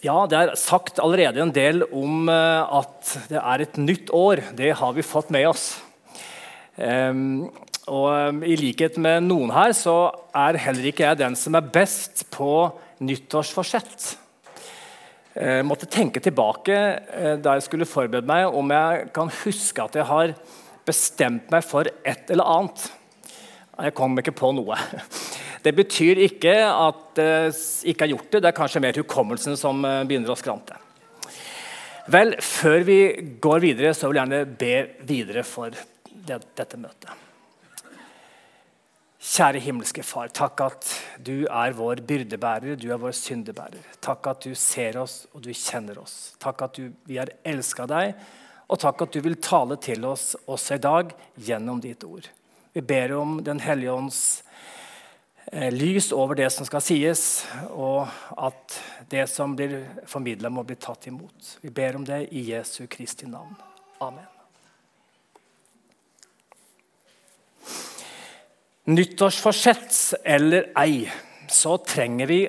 Ja, det er sagt allerede en del om eh, at det er et nytt år. Det har vi fått med oss. Um, og um, I likhet med noen her så er heller ikke jeg den som er best på nyttårsforsett. Jeg måtte tenke tilbake eh, da jeg skulle forberede meg, om jeg kan huske at jeg har bestemt meg for et eller annet. Jeg kom ikke på noe. Det betyr ikke at det ikke er gjort det. Det er kanskje mer hukommelsen som eh, begynner å skrante. Vel, Før vi går videre, så vil jeg gjerne be videre for det, dette møtet. Kjære himmelske Far, takk at du er vår byrdebærer, du er vår syndebærer. Takk at du ser oss og du kjenner oss. Takk at du, vi har elska deg, og takk at du vil tale til oss også i dag gjennom ditt ord. Vi ber om Den hellige ånds lys over det som skal sies, og at det som blir formidla, må bli tatt imot. Vi ber om det i Jesu Kristi navn. Amen. Nyttårsforsett eller ei, så trenger vi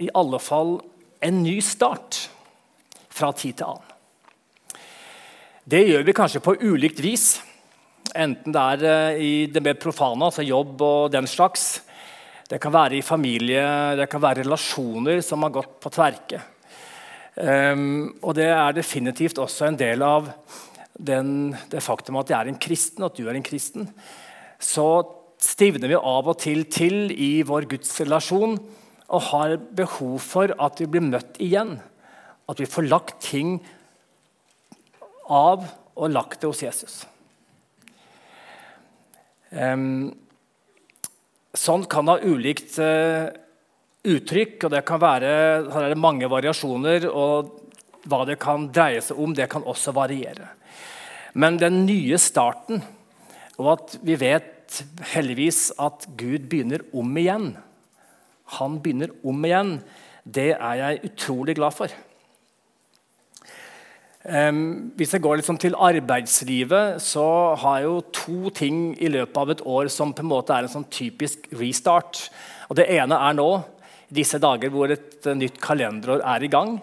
i alle fall en ny start fra tid til annen. Det gjør vi kanskje på ulikt vis, enten det er eh, i det mer profane, altså jobb og den slags, det kan være i familie, det kan være relasjoner som har gått på tverke. Um, og det er definitivt også en del av den, det faktum at jeg er en kristen, at du er en kristen. Så stivner vi av og til til i vår gudsrelasjon og har behov for at vi blir møtt igjen. At vi får lagt ting av og lagt det hos Jesus. Um, Sånn kan ha ulikt uh, uttrykk, og det kan være her er det mange variasjoner. og Hva det kan dreie seg om, det kan også variere. Men den nye starten, og at vi vet heldigvis at Gud begynner om igjen Han begynner om igjen. Det er jeg utrolig glad for. Um, hvis jeg går liksom til arbeidslivet, så har jeg jo to ting i løpet av et år som på en måte er en sånn typisk restart. Og Det ene er nå, disse dager hvor et uh, nytt kalenderår er i gang.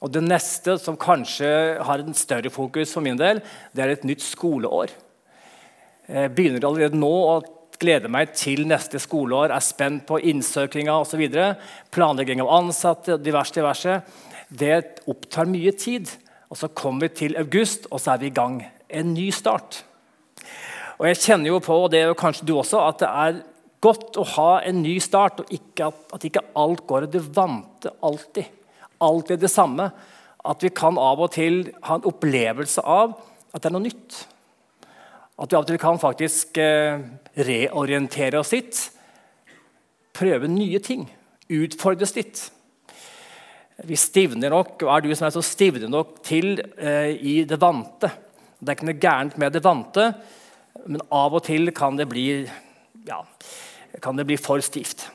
Og Det neste, som kanskje har en større fokus for min del, det er et nytt skoleår. Jeg begynner allerede nå å glede meg til neste skoleår, er spent på innsøkinga osv. Planlegging av ansatte, diverse, diverse. Det opptar mye tid. Og Så kommer vi til august, og så er vi i gang. En ny start. Og Jeg kjenner jo på, og det er jo kanskje du også, at det er godt å ha en ny start, og ikke at, at ikke alt går det vante alltid. Alltid det samme. At vi kan av og til ha en opplevelse av at det er noe nytt. At vi av og til kan faktisk eh, reorientere oss litt. Prøve nye ting. Utfordres litt. Vi stivner nok, og er du som er så stivne nok til eh, i det vante. Det er ikke noe gærent med det vante, men av og til kan det bli, ja, kan det bli for stivt.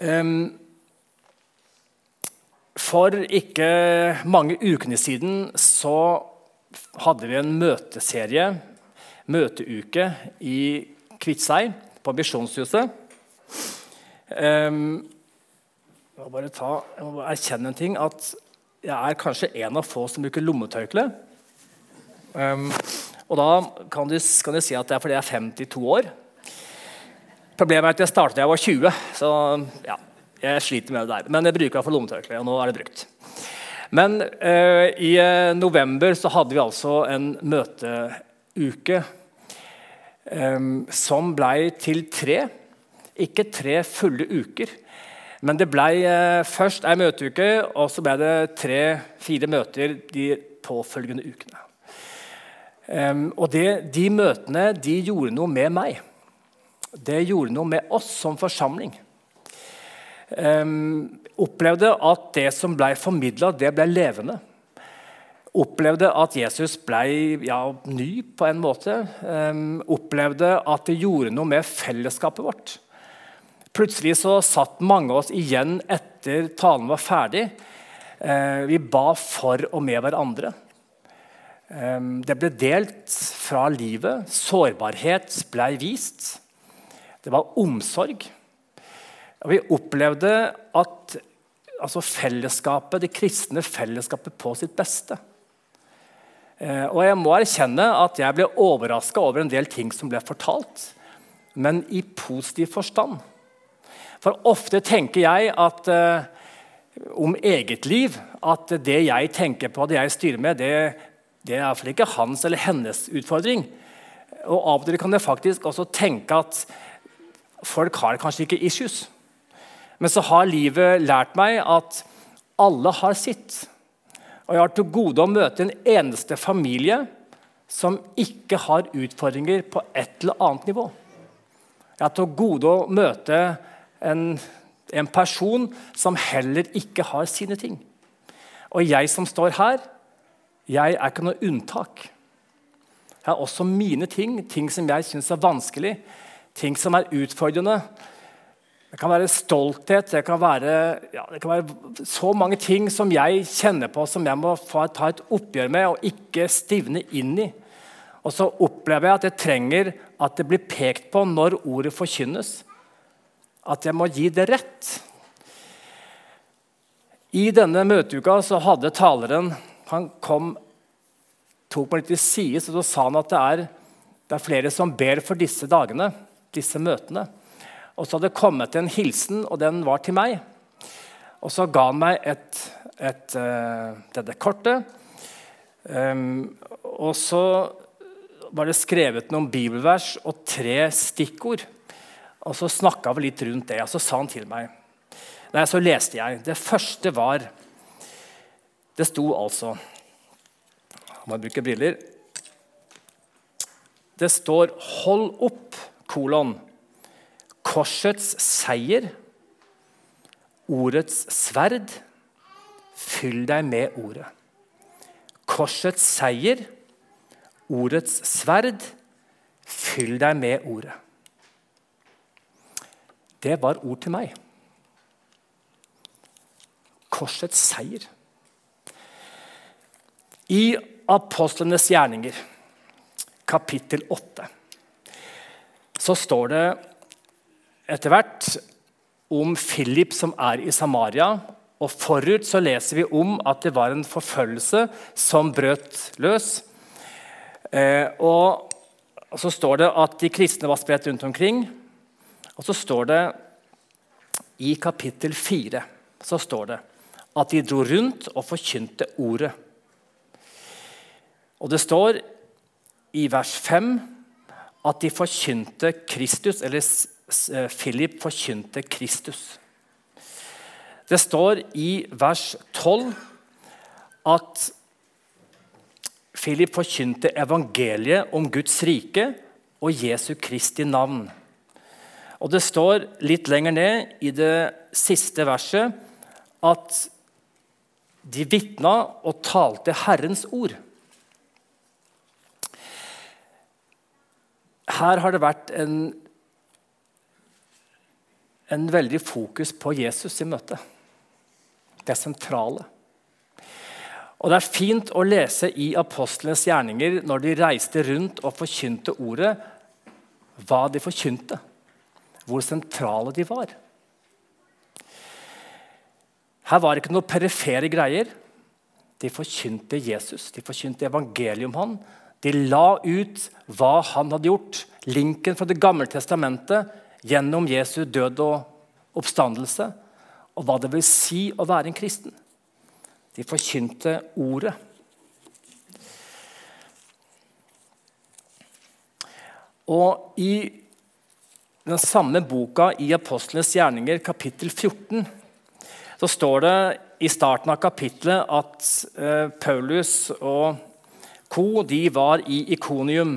Um, for ikke mange ukene siden så hadde vi en møteserie, møteuke, i Kviteseid, på Misjonshuset. Um, jeg må bare ta, jeg må bare erkjenne en ting. At jeg er kanskje en av få som bruker lommetørkle. Um, og da kan du, kan du, si at det er fordi jeg er 52 år. Problemet er at jeg startet da jeg var 20, så ja, jeg sliter med det der. Men jeg bruker iallfall lommetørkle, og nå er det brukt. Men uh, i uh, november så hadde vi altså en møteuke um, som blei til tre. Ikke tre fulle uker. Men det ble eh, først ei møteuke, og så ble det tre-fire møter de påfølgende ukene. Og det, De møtene de gjorde noe med meg. Det gjorde noe med oss som forsamling. Um, opplevde at det som ble formidla, det ble levende. Opplevde at Jesus ble ja, ny på en måte. Um, opplevde at det gjorde noe med fellesskapet vårt. Plutselig så satt mange av oss igjen etter talen var ferdig. Eh, vi ba for og med hverandre. Eh, det ble delt fra livet. Sårbarhet ble vist. Det var omsorg. Og vi opplevde at, altså fellesskapet, det kristne fellesskapet på sitt beste. Eh, og jeg må erkjenne at jeg ble overraska over en del ting som ble fortalt, men i positiv forstand. For ofte tenker jeg at eh, om eget liv at det jeg tenker på, det jeg styrer med, det, det er iallfall ikke hans eller hennes utfordring. Og av og til kan jeg faktisk også tenke at folk har kanskje ikke issues. Men så har livet lært meg at alle har sitt. Og jeg har til gode å møte en eneste familie som ikke har utfordringer på et eller annet nivå. Jeg har til gode å møte en, en person som heller ikke har sine ting. Og jeg som står her, jeg er ikke noe unntak. Jeg har også mine ting, ting som jeg syns er vanskelig, ting som er utfordrende. Det kan være stolthet, det kan være, ja, det kan være så mange ting som jeg kjenner på som jeg må ta et oppgjør med og ikke stivne inn i. Og så opplever jeg at jeg trenger at det blir pekt på når ordet forkynnes. At jeg må gi det rett. I denne møteuka så hadde taleren han kom tok meg litt til side så da sa han at det er, det er, flere som ber for disse dagene, disse møtene. Og så hadde det kommet en hilsen, og den var til meg. Og så ga han meg et, et, uh, dette kortet. Um, og så var det skrevet noen bibelvers og tre stikkord. Og så snakka vi litt rundt det, og så sa han til meg Nei, Så leste jeg. Det første var Det sto altså må jeg bruke briller. Det står 'Hold opp', kolon. Korsets seier. Ordets sverd. Fyll deg med ordet. Korsets seier. Ordets sverd. Fyll deg med ordet. Det var ord til meg. Korsets seier. I apostlenes gjerninger, kapittel 8, så står det etter hvert om Philip som er i Samaria. Og Forut så leser vi om at det var en forfølgelse som brøt løs. Eh, og så står det at de kristne var spredt rundt omkring. Og så står det i kapittel 4 så står det at de dro rundt og forkynte ordet. Og det står i vers 5 at de forkynte Kristus, eller eh, Philip forkynte Kristus. Det står i vers 12 at Philip forkynte evangeliet om Guds rike og Jesu Kristi navn. Og Det står litt lenger ned i det siste verset at de vitna og talte Herrens ord. her har det vært en, en veldig fokus på Jesus i møtet. Det sentrale. Og Det er fint å lese i apostlenes gjerninger når de reiste rundt og forkynte ordet, hva de forkynte. Hvor sentrale de var. Her var det ikke noe perifere greier. De forkynte Jesus, de forkynte evangeliet om han, de la ut hva han hadde gjort. Linken fra Det gamle testamentet gjennom Jesu død og oppstandelse. Og hva det vil si å være en kristen. De forkynte ordet. Og i den samme boka i Apostlenes gjerninger, kapittel 14, så står det i starten av kapittelet at eh, Paulus og Co de var i Ikonium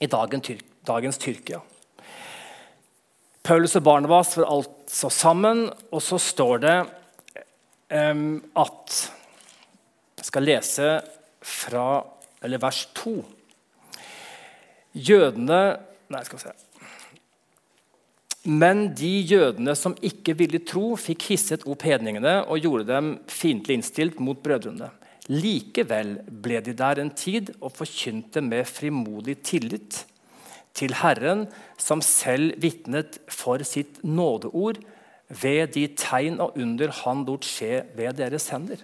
i dagens Tyrkia. Paulus og Barnabas var altså sammen, og så står det um, at Jeg skal lese fra vers 2. Jødene Nei, skal vi se. Men de jødene som ikke ville tro, fikk hisset opp hedningene og gjorde dem fiendtlig innstilt mot brødrene. Likevel ble de der en tid og forkynte med frimodig tillit til Herren, som selv vitnet for sitt nådeord ved de tegn og under han lot skje ved deres hender.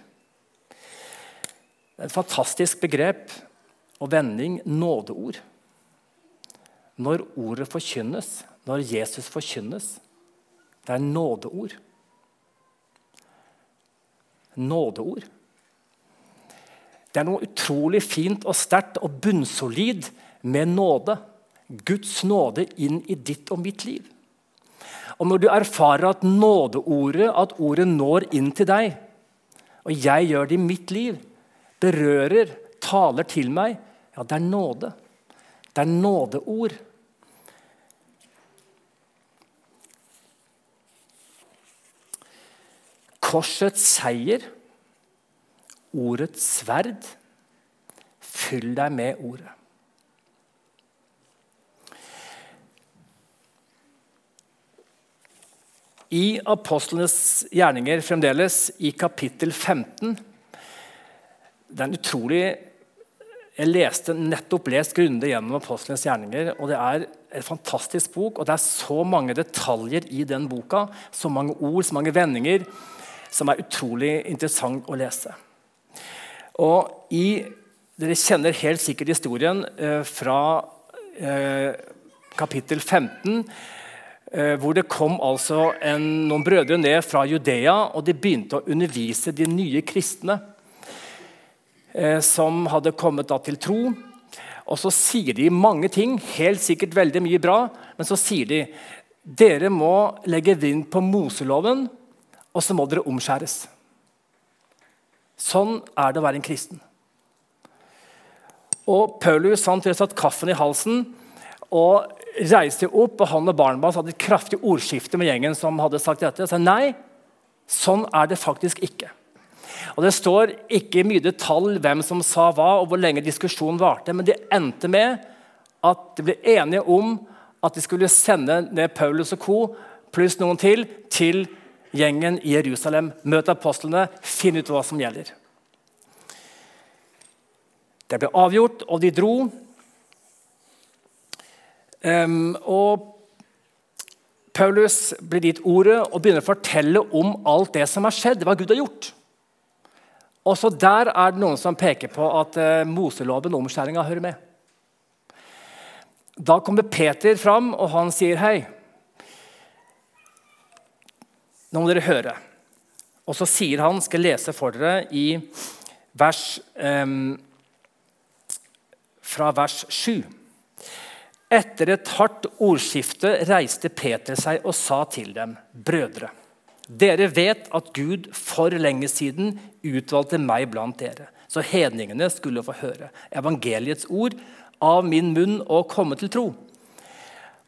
Et fantastisk begrep og vending nådeord. Når ordet forkynnes, når Jesus forkynnes, det er nådeord. Nådeord. Det er noe utrolig fint og sterkt og bunnsolid med nåde. Guds nåde inn i ditt og mitt liv. Og når du erfarer at nådeordet, at ordet når inn til deg, og jeg gjør det i mitt liv, berører, taler til meg, ja, det er nåde. Det er nådeord. Korsets seier, ordets sverd. Fyll deg med ordet. I apostlenes gjerninger fremdeles, i kapittel 15 Det er en utrolig Jeg leste nettopp lest grundig gjennom apostlenes gjerninger. og Det er en fantastisk bok, og det er så mange detaljer i den boka. Så mange ord, så mange vendinger, som er utrolig interessant å lese. Og i, Dere kjenner helt sikkert historien eh, fra eh, kapittel 15 Eh, hvor det kom altså en, noen brødre ned fra Judea, og de begynte å undervise de nye kristne eh, som hadde kommet til tro. Og så sier de mange ting, helt sikkert veldig mye bra, men så sier de dere må legge vind på Moseloven, og så må dere omskjæres. Sånn er det å være en kristen. Og Paulus han satt kaffen i halsen og reiste opp, og han og Barnabas hadde et kraftig ordskifte med gjengen som hadde sagt dette. Og sa nei, sånn er det faktisk ikke. Og Det står ikke mye detalj hvem som sa hva, og hvor lenge diskusjonen varte, men det endte med at de ble enige om at de skulle sende ned Paulus og co. pluss noen til til gjengen i Jerusalem. Møt apostlene, finn ut hva som gjelder. Det ble avgjort, og de dro. Um, og Paulus blir gitt ordet og begynner å fortelle om alt det som har skjedd. hva Gud har gjort. Også der er det noen som peker på at uh, Moseloven omskjæringa hører med. Da kommer Peter fram, og han sier hei. Nå må dere høre. Og så sier han, skal jeg lese for dere i vers, um, fra vers 7. Etter et hardt ordskifte reiste Peter seg og sa til dem.: Brødre, dere vet at Gud for lenge siden utvalgte meg blant dere, så hedningene skulle få høre evangeliets ord av min munn og komme til tro.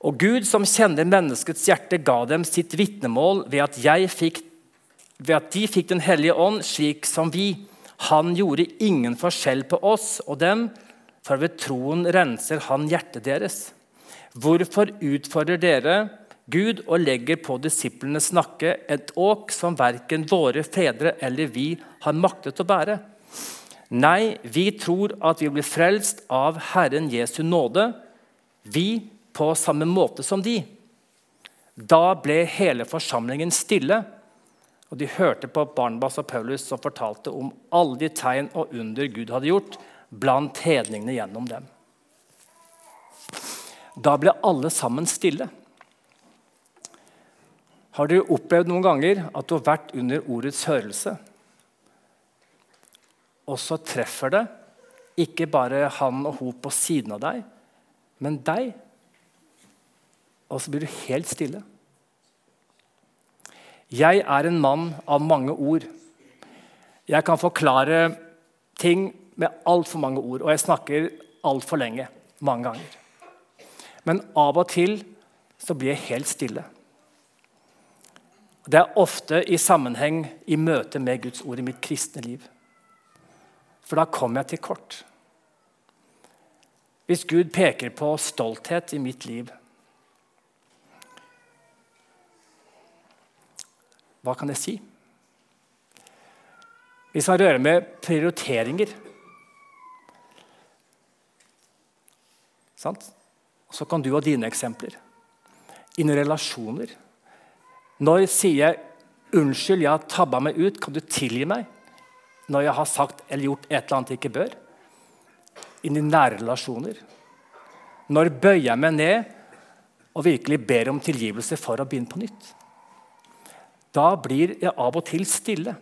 Og Gud, som kjenner menneskets hjerte, ga dem sitt vitnemål ved at, ved at de fikk Den hellige ånd, slik som vi. Han gjorde ingen forskjell på oss og dem, for ved troen renser han hjertet deres. Hvorfor utfordrer dere Gud og legger på disiplenes nakke et åk som verken våre fedre eller vi har maktet å bære? Nei, vi tror at vi blir frelst av Herren Jesu nåde, vi på samme måte som de. Da ble hele forsamlingen stille, og de hørte på Barnabas og Paulus som fortalte om alle de tegn og under Gud hadde gjort blant hedningene gjennom dem. Da ble alle sammen stille. Har du opplevd noen ganger at du har vært under ordets hørelse, og så treffer det ikke bare han og hun på siden av deg, men deg? Og så blir du helt stille. Jeg er en mann av mange ord. Jeg kan forklare ting med altfor mange ord, og jeg snakker altfor lenge. mange ganger. Men av og til så blir jeg helt stille. Det er ofte i sammenheng i møte med Guds ord i mitt kristne liv. For da kommer jeg til kort. Hvis Gud peker på stolthet i mitt liv, hva kan jeg si? Hvis han rører med prioriteringer Sant? Så kan du ha dine eksempler. Innen relasjoner. Når sier jeg 'unnskyld, jeg har tabba meg ut, kan du tilgi meg'? Når jeg har sagt eller gjort et eller annet jeg ikke bør? Inn i nære relasjoner. Når bøyer jeg meg ned og virkelig ber om tilgivelse for å begynne på nytt? Da blir jeg av og til stille.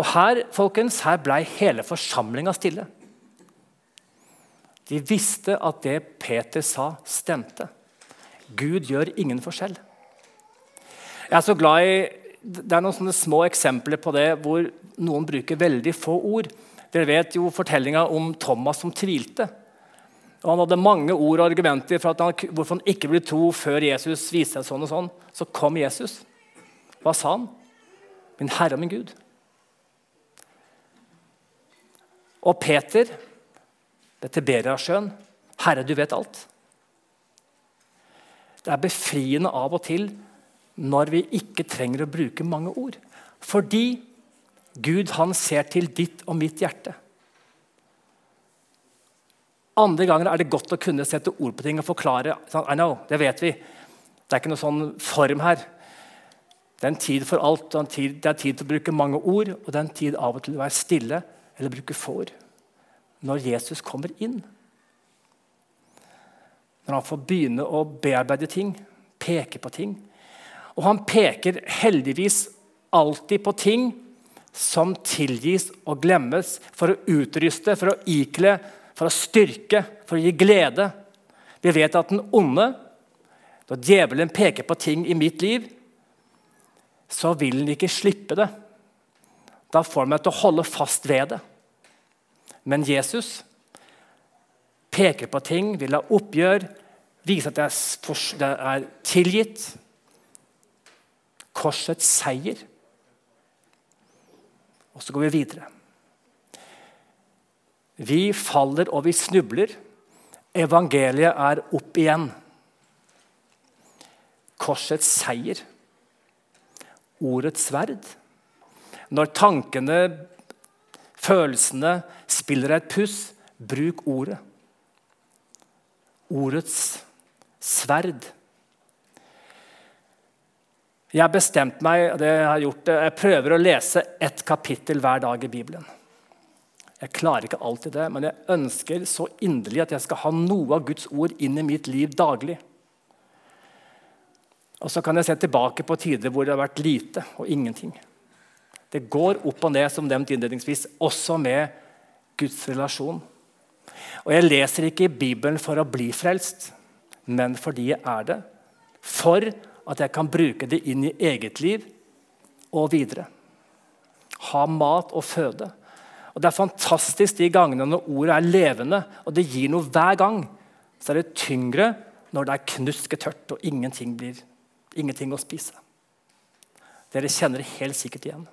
Og her folkens, her ble hele forsamlinga stille. De visste at det Peter sa, stemte. Gud gjør ingen forskjell. Jeg er så glad i, Det er noen sånne små eksempler på det hvor noen bruker veldig få ord. Dere vet jo fortellinga om Thomas som tvilte. Og Han hadde mange ord og argumenter for han, hvorfor han ikke ville tro før Jesus viste seg sånn og sånn. Så kom Jesus. Hva sa han? Min Herre og min Gud. Og Peter ved Tiberiasjøen. Herre, du vet alt. Det er befriende av og til når vi ikke trenger å bruke mange ord. Fordi Gud han ser til ditt og mitt hjerte. Andre ganger er det godt å kunne sette ord på ting og forklare. I know, Det vet vi. Det er ikke noe sånn form her. Det er en tid for alt. Det er tid til å bruke mange ord, og det er en tid av og til å være stille eller bruke få ord når Jesus kommer inn. Når han får begynne å bearbeide ting, peke på ting. Og han peker heldigvis alltid på ting som tilgis og glemmes for å utruste, for å ikle, for å styrke, for å gi glede. Vi vet at den onde, når djevelen peker på ting i mitt liv, så vil han ikke slippe det. Da får han meg til å holde fast ved det. Men Jesus peker på ting, vil ha oppgjør, vise at det er tilgitt. Korsets seier. Og så går vi videre. Vi faller og vi snubler. Evangeliet er opp igjen. Korsets seier. Ordets sverd. Når tankene følelsene spiller et puss, bruk ordet. Ordets sverd. Jeg har bestemt meg, det jeg har gjort, jeg prøver å lese ett kapittel hver dag i Bibelen. Jeg klarer ikke alltid det, men jeg ønsker så inderlig at jeg skal ha noe av Guds ord inn i mitt liv daglig. Og Så kan jeg se tilbake på tider hvor det har vært lite og ingenting. Det går opp og ned, som nevnt innledningsvis, også med Guds relasjon. Og Jeg leser ikke i Bibelen for å bli frelst, men fordi jeg er det. For at jeg kan bruke det inn i eget liv og videre. Ha mat og føde. Og Det er fantastisk de gangene når ordet er levende og det gir noe hver gang. Så er det tyngre når det er knusketørt og ingenting, blir, ingenting å spise. Dere kjenner det helt sikkert igjen.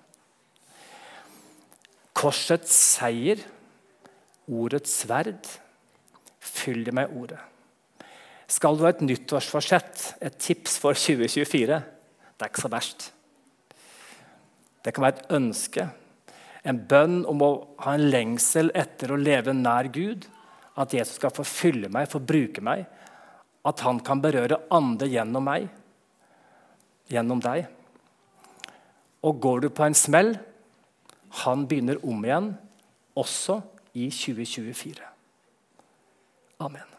Korsets seier, ordets sverd. Fyll det med ordet. Skal du ha et nyttårsforsett, et tips for 2024? Det er ikke så verst. Det kan være et ønske, en bønn om å ha en lengsel etter å leve nær Gud. At Jesus skal få fylle meg, få bruke meg. At han kan berøre andre gjennom meg, gjennom deg. Og går du på en smell, han begynner om igjen, også i 2024. Amen.